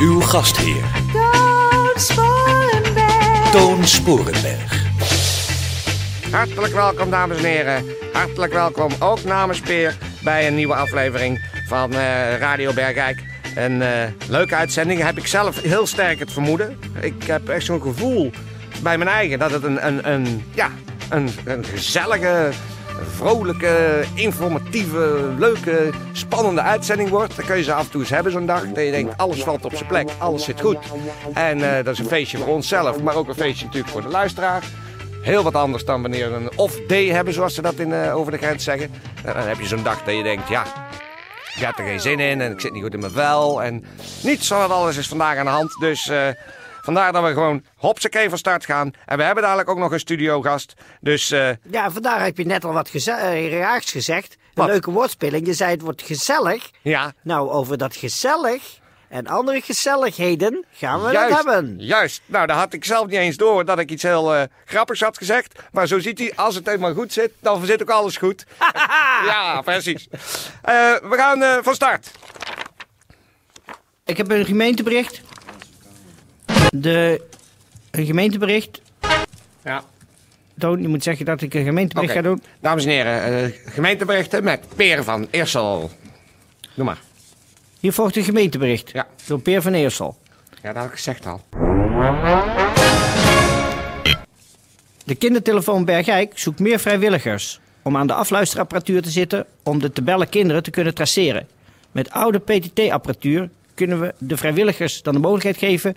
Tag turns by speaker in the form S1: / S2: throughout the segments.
S1: Uw gastheer,
S2: Toon Sporenberg.
S1: Toon Sporenberg.
S3: Hartelijk welkom, dames en heren. Hartelijk welkom, ook namens Peer, bij een nieuwe aflevering van eh, Radio Bergijk. Een eh, leuke uitzending, heb ik zelf heel sterk het vermoeden. Ik heb echt zo'n gevoel bij mijn eigen dat het een, een, een, ja, een, een gezellige, vrolijke, informatieve, leuke, spannende uitzending wordt. Dan kun je ze af en toe eens hebben zo'n dag. Dat je denkt, alles valt op zijn plek, alles zit goed. En eh, dat is een feestje voor onszelf, maar ook een feestje natuurlijk voor de luisteraar. Heel wat anders dan wanneer we een off-day hebben, zoals ze dat in, eh, over de grens zeggen. En dan heb je zo'n dag dat je denkt, ja, ik heb er geen zin in en ik zit niet goed in mijn vel. En niet zo wat alles is vandaag aan de hand. Dus eh, vandaar dat we gewoon hopsakee van start gaan. En we hebben dadelijk ook nog een studiogast. Dus eh,
S4: Ja, vandaar heb je net al wat geze- eh, raars gezegd. Een
S3: Wat?
S4: leuke woordspeling. Je zei het wordt gezellig.
S3: ja,
S4: Nou, over dat gezellig en andere gezelligheden gaan we
S3: juist,
S4: het hebben.
S3: juist. Nou, daar had ik zelf niet eens door dat ik iets heel eh, grappigs had gezegd. Maar zo ziet hij, als het helemaal goed zit, dan zit ook alles goed. ja, precies. Eh, we gaan eh, van start.
S4: Ik heb een gemeentebericht. De, een gemeentebericht.
S3: Ja.
S4: Toon, je moet zeggen dat ik een gemeentebericht ga doen.
S3: Dames en heren, eh, gemeenteberichten met Peer van Eersel. Doe maar.
S4: Hier volgt een gemeentebericht.
S3: Ja.
S4: Door Peer van Eersel.
S3: Ja, dat had ik gezegd al.
S4: De kindertelefoon Bergijk zoekt meer vrijwilligers om aan de afluisterapparatuur te zitten om de te bellen kinderen te kunnen traceren. Met oude PTT-apparatuur kunnen we de vrijwilligers dan de mogelijkheid geven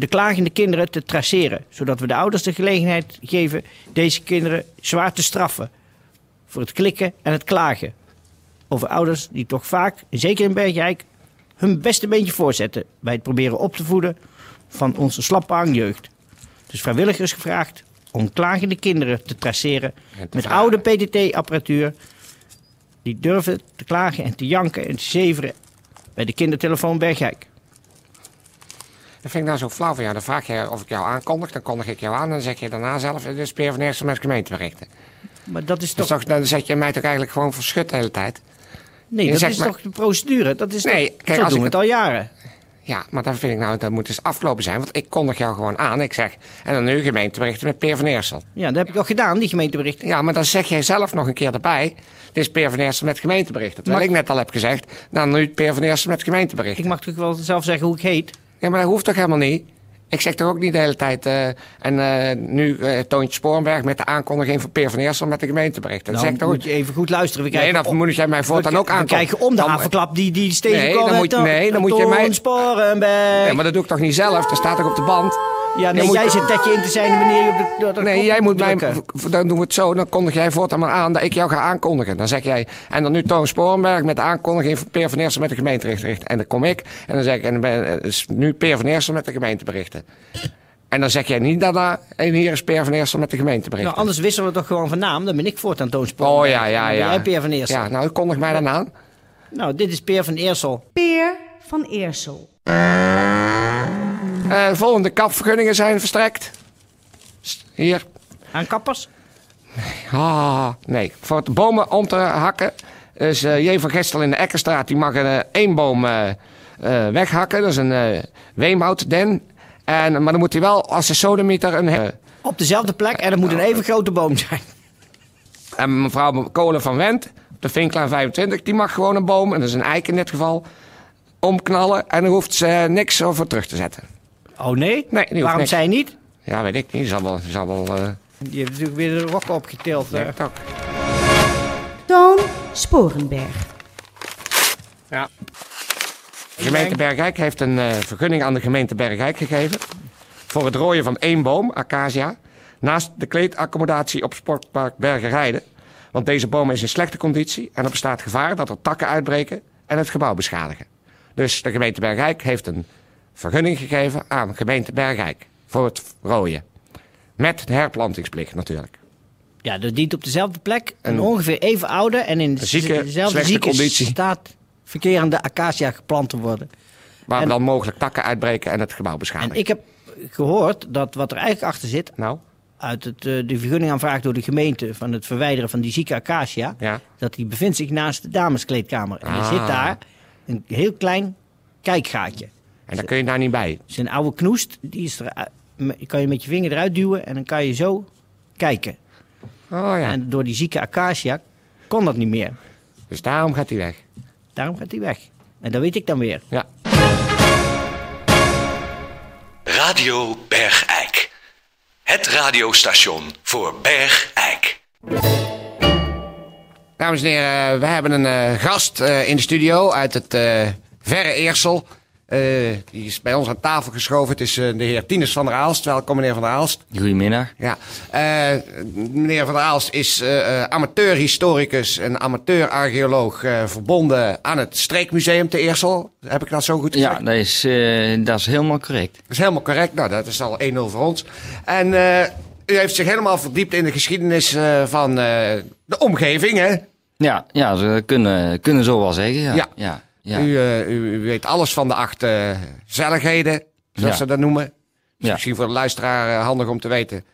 S4: de klagende kinderen te traceren, zodat we de ouders de gelegenheid geven deze kinderen zwaar te straffen voor het klikken en het klagen. Over ouders die toch vaak, zeker in Bergijk, hun beste beentje voorzetten bij het proberen op te voeden van onze slappe hangjeugd. Dus vrijwilligers gevraagd om klagende kinderen te traceren
S3: te
S4: met
S3: vragen.
S4: oude PTT-apparatuur. Die durven te klagen en te janken en te zeveren bij de kindertelefoon Bergijk.
S3: Dat vind ik nou zo flauw van jou. Dan vraag je of ik jou aankondig, dan kondig ik jou aan. En dan zeg je daarna zelf, het is Peer van Eersel met gemeenteberichten.
S4: Maar dat is
S3: Dus
S4: toch,
S3: toch, dan zet je mij toch eigenlijk gewoon verschut de hele tijd.
S4: nee, dat is
S3: maar-
S4: toch de procedure? Dat is
S3: Nee,
S4: toch,
S3: kijk,
S4: zo
S3: als
S4: doen
S3: ik
S4: het al jaren.
S3: Ja, maar dan vind ik nou, dat moet dus afgelopen zijn. Want ik kondig jou gewoon aan. Ik zeg, en dan nu gemeenteberichten met Peer van Eersel.
S4: Ja, dat heb ik al gedaan, die gemeenteberichten.
S3: Ja, maar dan zeg jij zelf nog een keer erbij. Het is Peer van Eersel met gemeenteberichten. Terwijl
S4: Maar-
S3: ik net al heb gezegd, dan nu Peer van Eersel met gemeenteberichten.
S4: Ik mag toch wel zelf zeggen hoe ik heet?
S3: Ja, maar dat hoeft toch helemaal niet? Ik zeg toch ook niet de hele tijd. eh, en eh, nu eh Toontje Sporenberg met de aankondiging van Peer van Eersel met de gemeenteberichten. Dat
S4: Nou,
S3: zeg ik toch
S4: moet je even goed luisteren. We
S3: Nee, dan
S4: om-
S3: moet jij mij voortaan ook aankondigen.
S4: krijgen om de
S3: Dan-
S4: havenklap die, die steeds
S3: Nee, dan moet- nee, dan moet je mij-
S4: Sporenberg.
S3: Ja, maar dat doe ik toch niet zelf? Dat staat toch op de band?
S4: Ja, nee,
S3: moet-
S4: jij zit tetje in te zijn wanneer je op de...
S3: Nee, jij moet mij.
S4: drukken.
S3: Dan doen we het zo. Dan kondig jij voortaan maar aan dat ik jou ga aankondigen. Dan zeg jij. En dan nu Toon Sporenberg met de aankondiging van Peer van Eersel met de gemeenteberichten. En dan kom ik. En dan zeg ik. En dan ben, eh, is nu Peer van Eersel met de gemeenteberichten. En dan zeg jij niet daarna. En hier is Peer van Eersel met de gemeenteberichten.
S4: Nou, anders wisselen we toch gewoon van naam. Dan ben ik voortaan Toon Sporenberg.
S3: oh ja, ja, ja.
S4: Jij Peer van Eersel.
S3: Ja, nou, kondig mij dan aan.
S4: Nou, dit is Peer van Eersel.
S2: Peer van Eersel.
S3: Eh, volgende kapvergunningen zijn verstrekt. Hier.
S4: Aan kappers?
S3: Ah, nee. Voor het bomen om te hakken. Dus J. van Gestel in de Ekkerstraat, die mag er eh, één boom weghakken. Dat is een weemhoutden. En, maar dan moet hij wel als de sodemieter een...
S4: Op dezelfde plek en het moet een even grote boom zijn.
S3: en mevrouw Kolen van Wendt, de Vinklaan 25, die mag gewoon een boom, en dat is een eik in dit geval, omknallen. En dan hoeft ze niks over terug te zetten.
S4: Oh nee? Waarom
S3: niks.
S4: zij niet?
S3: Ja, weet ik niet. Die zal wel... Zal wel eh,
S4: Die heeft natuurlijk weer de rokken opgetild.
S3: het ook.
S2: Toon Sporenberg.
S3: Ja. De gemeente Bergijk heeft een eh, vergunning aan de gemeente Bergijk gegeven. Voor het rooien van één boom, acacia. Naast de kleedaccommodatie op Sportpark Bergenrijden. Want deze boom is in slechte conditie en er bestaat gevaar dat er takken uitbreken en het gebouw beschadigen. Dus de gemeente Bergijk heeft een vergunning gegeven aan gemeente Bergijk voor het rooien. Met de herplantingsplicht natuurlijk.
S4: Ja, dat dient op dezelfde plek. Een
S3: En-
S4: ongeveer even oude en in
S3: Zieke,
S4: dezelfde
S3: slechte
S4: zieke
S3: conditie.
S4: staat verkerende acacia geplant te worden.
S3: Waar
S4: En-
S3: dan mogelijk takken uitbreken en het gebouw
S4: En
S3: beschadigen.
S4: ik heb gehoord dat wat er eigenlijk achter zit,
S3: Nou,
S4: uit het, eh, de vergunningaanvraag door de gemeente van het verwijderen van die zieke acacia,
S3: ja.
S4: dat die bevindt zich naast de dameskleedkamer. En er
S3: Ah.
S4: zit daar een heel klein kijkgaatje.
S3: En daar kun je daar niet bij.
S4: Een oude knoest, die is er, kan je met je vinger eruit duwen en dan kan je zo kijken.
S3: Oh ja.
S4: En door die zieke acacia kon dat niet meer.
S3: Dus daarom gaat hij weg.
S4: Daarom gaat hij weg. En dat weet ik dan weer.
S3: Ja.
S1: Radio Bergijk. Het radiostation voor Bergijk.
S3: Dames en heren, we hebben een eh, gast eh, in de studio uit het eh, verre Eersel. Eh, die is bij ons aan tafel geschoven. Het is eh, de heer Tinus van der Aalst. Welkom, meneer van der Aalst.
S5: Goedemiddag.
S3: Ja. Eh, meneer van der Aalst is amateur-historicus en amateur-archeoloog verbonden aan het Streekmuseum te Eersel. Heb ik dat zo goed gezegd?
S5: Ja, dat is, dat is helemaal correct.
S3: Dat is helemaal correct. Nou, dat is al 1-0 voor ons. En u heeft zich helemaal verdiept in de geschiedenis van de omgeving, hè?
S5: Ja, ja ze kunnen, kunnen zo wel zeggen. Ja.
S3: Ja.
S5: ja. Ja.
S3: U, eh, u, u weet alles van de acht eh zelligheden, zoals
S5: Ja.
S3: ze dat noemen.
S5: Ja.
S3: Misschien voor de luisteraar eh, handig om te weten.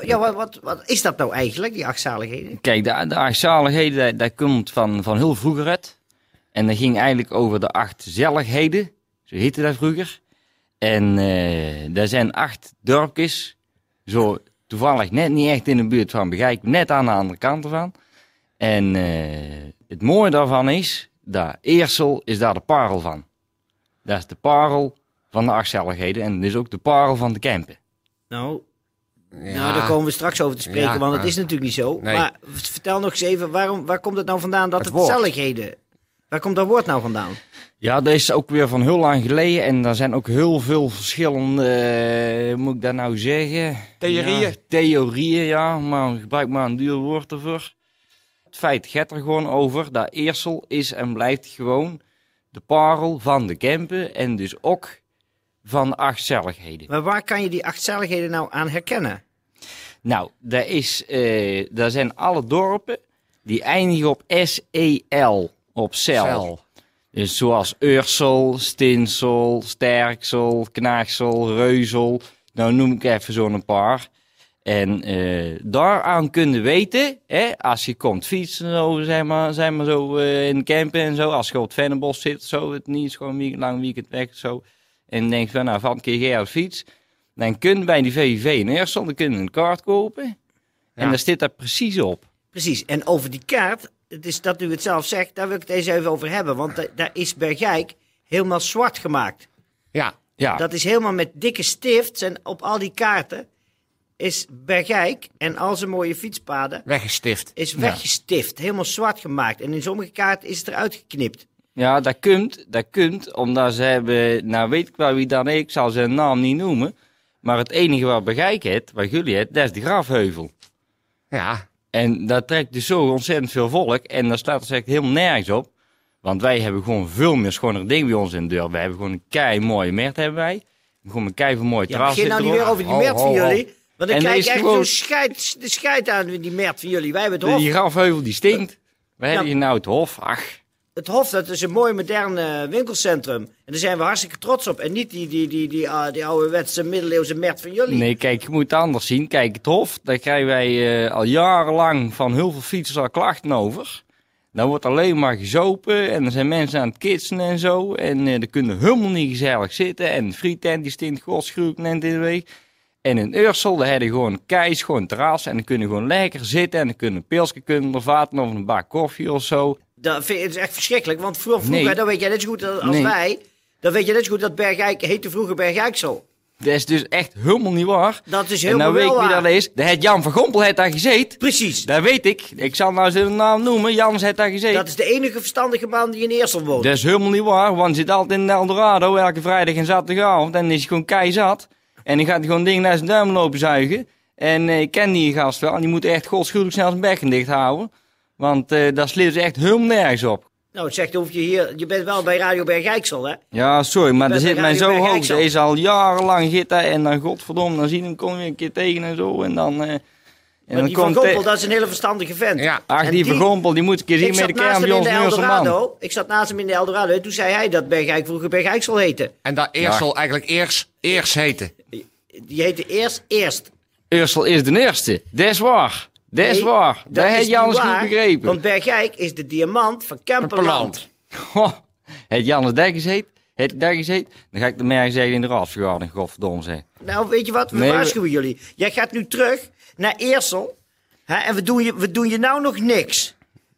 S4: Ja, wat, wat, wat is dat nou eigenlijk, die achtzaligheden?
S5: Kijk, de, de achtzaligheden, dat, dat komt van, van heel vroeger uit. En dat ging eigenlijk over de acht zelligheden. Zo heette dat vroeger. En eh er zijn acht dorpjes. Zo toevallig net niet echt in de buurt van Begijk. Net aan de andere kant ervan. En eh, het mooie daarvan is, dat Eersel is daar de parel van. Dat is de parel van de achtzelligheden. En is ook de parel van de Kempen.
S4: Nou,
S3: Ja.
S4: nou, daar komen we straks over te spreken,
S3: Ja,
S4: want het is natuurlijk niet zo.
S3: Nee.
S4: Maar vertel nog eens even, waarom, waar komt het nou vandaan dat
S3: Het
S4: het, zelligheden... Waar komt dat woord nou vandaan?
S5: Ja, dat is ook weer van heel lang geleden. En er zijn ook heel veel verschillende, eh, hoe moet ik dat nou zeggen?
S3: Theorieën?
S5: Ja, theorieën, ja. Maar gebruik maar een duur woord ervoor. Het feit gaat er gewoon over dat Eersel is en blijft gewoon de parel van de Kempen. En dus ook van de achtzelligheden.
S4: Maar waar kan je die achtzaligheden nou aan herkennen?
S5: Nou, daar, is, eh, daar zijn alle dorpen die eindigen op S-E-L. Op cel.
S3: Cel.
S5: Dus zoals Ursel, Stinsel, Sterksel, Knaagsel, Reuzel. Nou noem ik even zo'n paar. En eh, daaraan kun je weten, hè, als je komt fietsen, zo, zeg maar, zeg maar zo eh, in campen en zo. Als je op het Vennenbos zit, zo, het niet is gewoon een lang weekend weg zo. En denk van, nou, van een keer jij op fiets. Dan kun je bij die VVV in Ursel, dan kun je een kaart kopen. En daar zit dat precies op.
S4: Precies, en over die kaart, het is dat u het zelf zegt, daar wil ik het eens even over hebben. Want da- daar is Bergijk helemaal zwart gemaakt.
S3: Ja.
S5: Ja,
S4: Dat is helemaal met dikke stift en op al die kaarten is Bergijk en al zijn mooie fietspaden
S3: Weggestift.
S4: is weggestift, helemaal zwart gemaakt. En in sommige kaarten is het eruit geknipt.
S5: Ja, dat kunt, dat kunt, omdat ze hebben, nou weet ik wel wie dan is, ik zal zijn naam niet noemen, maar het enige wat Begijk het, wat jullie het, dat is de grafheuvel.
S3: Ja.
S5: En dat trekt dus zo ontzettend veel volk en daar staat dus echt helemaal nergens op. Want wij hebben gewoon veel meer schonere dingen bij ons in de deur. Wij hebben gewoon een kei mooie mert hebben wij. Gewoon een kei van mooie
S4: Ja,
S5: terras
S4: begin nou niet weer over die
S3: Ho,
S4: mert van
S3: ho, ho.
S4: jullie. Want ik
S5: En
S4: krijg
S5: is
S4: echt
S5: gewoon-
S4: zo'n scheid, de scheid aan die mert van jullie. Wij hebben het hof.
S5: Die grafheuvel die stinkt. Wij hebben hier nou het hof. Ach,
S4: Het hof, dat is een mooi modern eh, winkelcentrum. En daar zijn we hartstikke trots op. En niet die, die, die, die, ah, die ouderwetse middeleeuwse mert van jullie.
S5: Nee, kijk, je moet het anders zien. Kijk, het Hof, daar krijgen wij eh, al jarenlang van heel veel fietsers al klachten over. Dan wordt alleen maar gezopen en er zijn mensen aan het kitsen en zo. En eh er kunnen helemaal niet gezellig zitten. En de frietent die stinkt godsgruwelijk in de week. En in Ursel, daar hebben gewoon keis, gewoon terras. En dan kunnen gewoon lekker zitten en dan kunnen een pilsje kunnen vaten of een bak koffie of zo.
S4: Dat vind is echt verschrikkelijk. Want vroeger, vroeger
S5: Nee.
S4: dat weet jij net zo goed als
S5: Nee.
S4: wij. Dan weet je net zo goed dat Bergijk heette vroeger Bergijksel.
S5: Dat is dus echt helemaal niet waar.
S4: Dat is
S5: en
S4: helemaal
S5: nou weet ik wie dat is. De het Jan van Gompel heeft daar gezeten.
S4: Precies.
S5: Dat weet ik. Ik zal nou zijn naam noemen. Jans heeft daar gezeten.
S4: Dat is de enige verstandige man die in Eersel woont.
S5: Dat is helemaal niet waar, want hij zit altijd in Eldorado elke vrijdag en zaterdagavond. En dan is hij gewoon keizat. En dan gaat gewoon dingen naar zijn duim lopen zuigen. En eh, ik ken die gast wel. En die moet echt godschuwelijk snel zijn bekken dicht houden. Want eh daar slipt ze echt helemaal nergens op.
S4: Nou, het zegt of je hier... Je bent wel bij Radio Bergijksel, hè?
S5: Ja, sorry, maar er zit mij zo hoog. Er is al jarenlang hij en dan godverdomme, dan zien we hem kom je een keer tegen en zo. En dan, eh en
S4: Maar die Van
S5: komt
S4: Gompel,
S5: hij-
S4: dat is een hele verstandige vent.
S3: Ja.
S5: Ach,
S4: En
S5: die vergompel, die moet ik eens zien met
S4: zat
S5: de
S4: naast
S5: kern
S4: hem
S5: bij
S4: in
S5: ons.
S4: Eldorado. Ik zat naast hem in de Eldorado. En toen zei hij dat Bergijk vroeger Bergijksel heette.
S3: En dat Eersel eigenlijk eerst, eerst heette.
S4: Die heette eerst Eerst.
S5: Ursel is de eerste. Dat is waar. Dat is
S4: Nee,
S5: waar. Dat
S4: niet
S5: alles goed
S4: waar,
S5: begrepen.
S4: Want Bergijk is de diamant van Kemperland.
S5: Goh, het Jannes Dijkers heet, het Dijkers heet, dan ga ik de merk zeggen in de raadsvergadering, godverdomme zeg.
S4: Nou, weet je wat? We
S5: Nee, we-
S4: waarschuwen jullie. Jij gaat nu terug naar Eersel. Hè, en we doen, je, we doen je nou nog niks.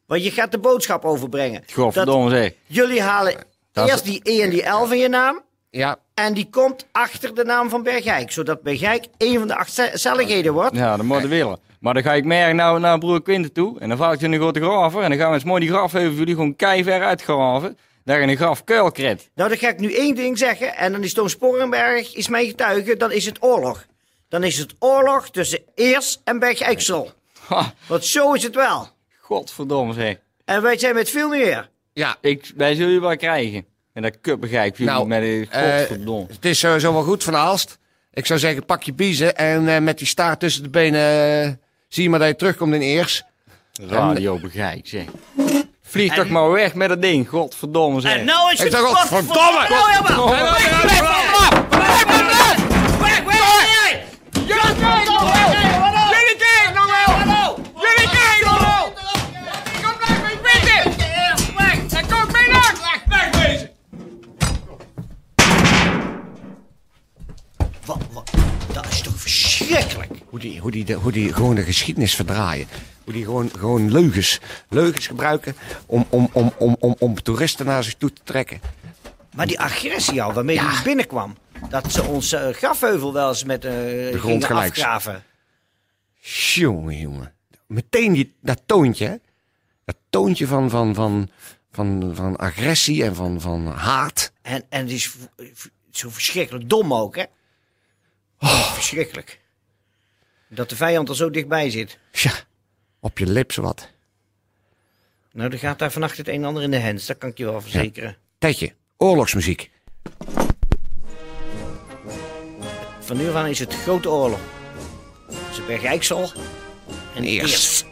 S4: Want je gaat de boodschap overbrengen.
S5: Godverdomme zeg.
S4: Jullie halen
S5: Dat is-
S4: eerst die E en die L van je naam.
S3: Ja,
S4: En die komt achter de naam van Bergijk. Zodat Bergijk een van de acht ze- zelligheden wordt.
S5: Ja, dat moet je willen. Maar dan ga ik merk nou naar broer Quinten toe, en dan val ik in de grote graven, en dan gaan we eens mooi die graf even voor jullie gewoon keiver uitgraven, dat je een graf kuil krijgt.
S4: Nou, dan ga ik nu één ding zeggen. En dan is Toon Sporenberg is mijn getuige. Dan is het oorlog. Dan is het oorlog tussen Eers en Bergijksel.
S5: Ha,
S4: Want zo is het wel.
S5: godverdomme zeg.
S4: En wij zijn met veel meer.
S3: ja.
S5: Ik, wij zullen je wel krijgen. En dat kuppengijk,
S3: Nou,
S5: met de
S3: eh,
S5: godverdomme.
S3: Het is sowieso wel goed van Aalst. Ik zou zeggen, pak je biezen en eh, met die staart tussen de benen eh, zie je maar dat je terugkomt in Eers.
S5: Radio begrijp zeg. Vlieg toch maar weg met dat ding, godverdomme zeg.
S4: En nou is
S3: Ik
S4: het...
S3: godverdomme!
S4: Nou, ja, maar. Wat, wat, dat is toch verschrikkelijk?
S3: Hoe die, hoe, die de, hoe die gewoon de geschiedenis verdraaien. Hoe die gewoon, gewoon leugens, leugens gebruiken om, om, om, om, om, om toeristen naar zich toe te trekken.
S4: Maar die agressie al, waarmee die binnenkwam. Dat ze ons eh, grafheuvel wel eens met eh
S3: grond
S4: gingen afgraven.
S3: Jongen, jongen. Meteen die, dat toontje, hè? Dat toontje van, van, van, van, van agressie en van, van haat.
S4: En, en die is zo verschrikkelijk dom ook, hè?
S3: Oh.
S4: Verschrikkelijk. Dat de vijand er zo dichtbij zit.
S3: Ja, op je lip zowat.
S4: Nou, dan gaat daar vannacht het een en ander in de hens. Dat kan ik je wel verzekeren.
S3: Tetje, oorlogsmuziek.
S4: Van nu af aan is het grote oorlog. Ze Bergijksel en
S3: Eerst.
S4: eerst.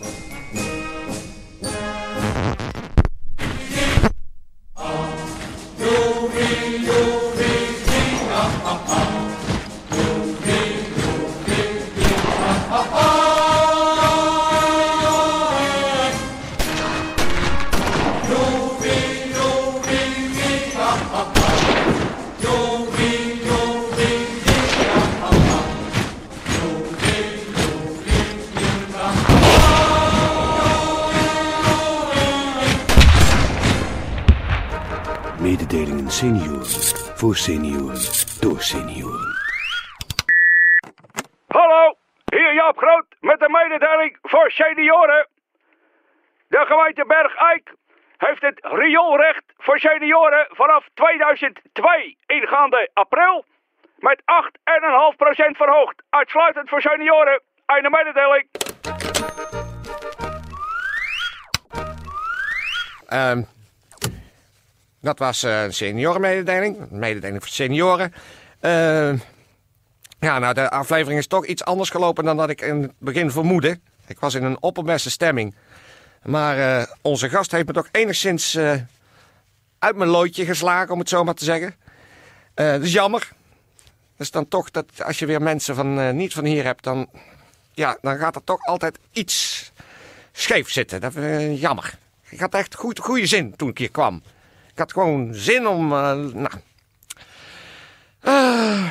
S6: Voor senioren. Door senioren.
S7: Hallo, hier Jaap Groot met een mededeling voor senioren. De gemeente Bergijk heeft het rioolrecht voor senioren vanaf 2002 ingaande april met 8,5% verhoogd. Uitsluitend voor senioren. Einde mededeling.
S3: Ehm, dat was eh, een seniorenmededeling. Een mededeling voor senioren. Ehm, ja, nou, de aflevering is toch iets anders gelopen dan dat ik in het begin vermoedde. Ik was in een opperbeste stemming. Maar eh, onze gast heeft me toch enigszins eh, uit mijn loodje geslagen, om het zo maar te zeggen. Eh dat is jammer. Dus dan toch, dat als je weer mensen van eh, niet van hier hebt, dan, ja, dan gaat er toch altijd iets scheef zitten. Dat eh, jammer. Ik had echt goed, goede zin toen ik hier kwam. Ik had gewoon zin om. eh, nou. Ah.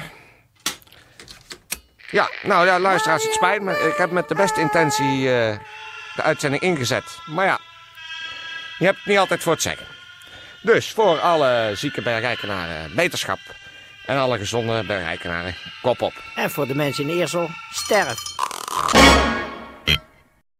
S3: ja, nou ja, luisteraars, het spijt me. Ik heb met de beste intentie eh, de uitzending ingezet. Maar ja, je hebt het niet altijd voor het zeggen. Dus voor alle zieke bergrijkenaren, beterschap. En alle gezonde bergrijkenaren, kop op.
S4: En voor de mensen in Eersel, sterf.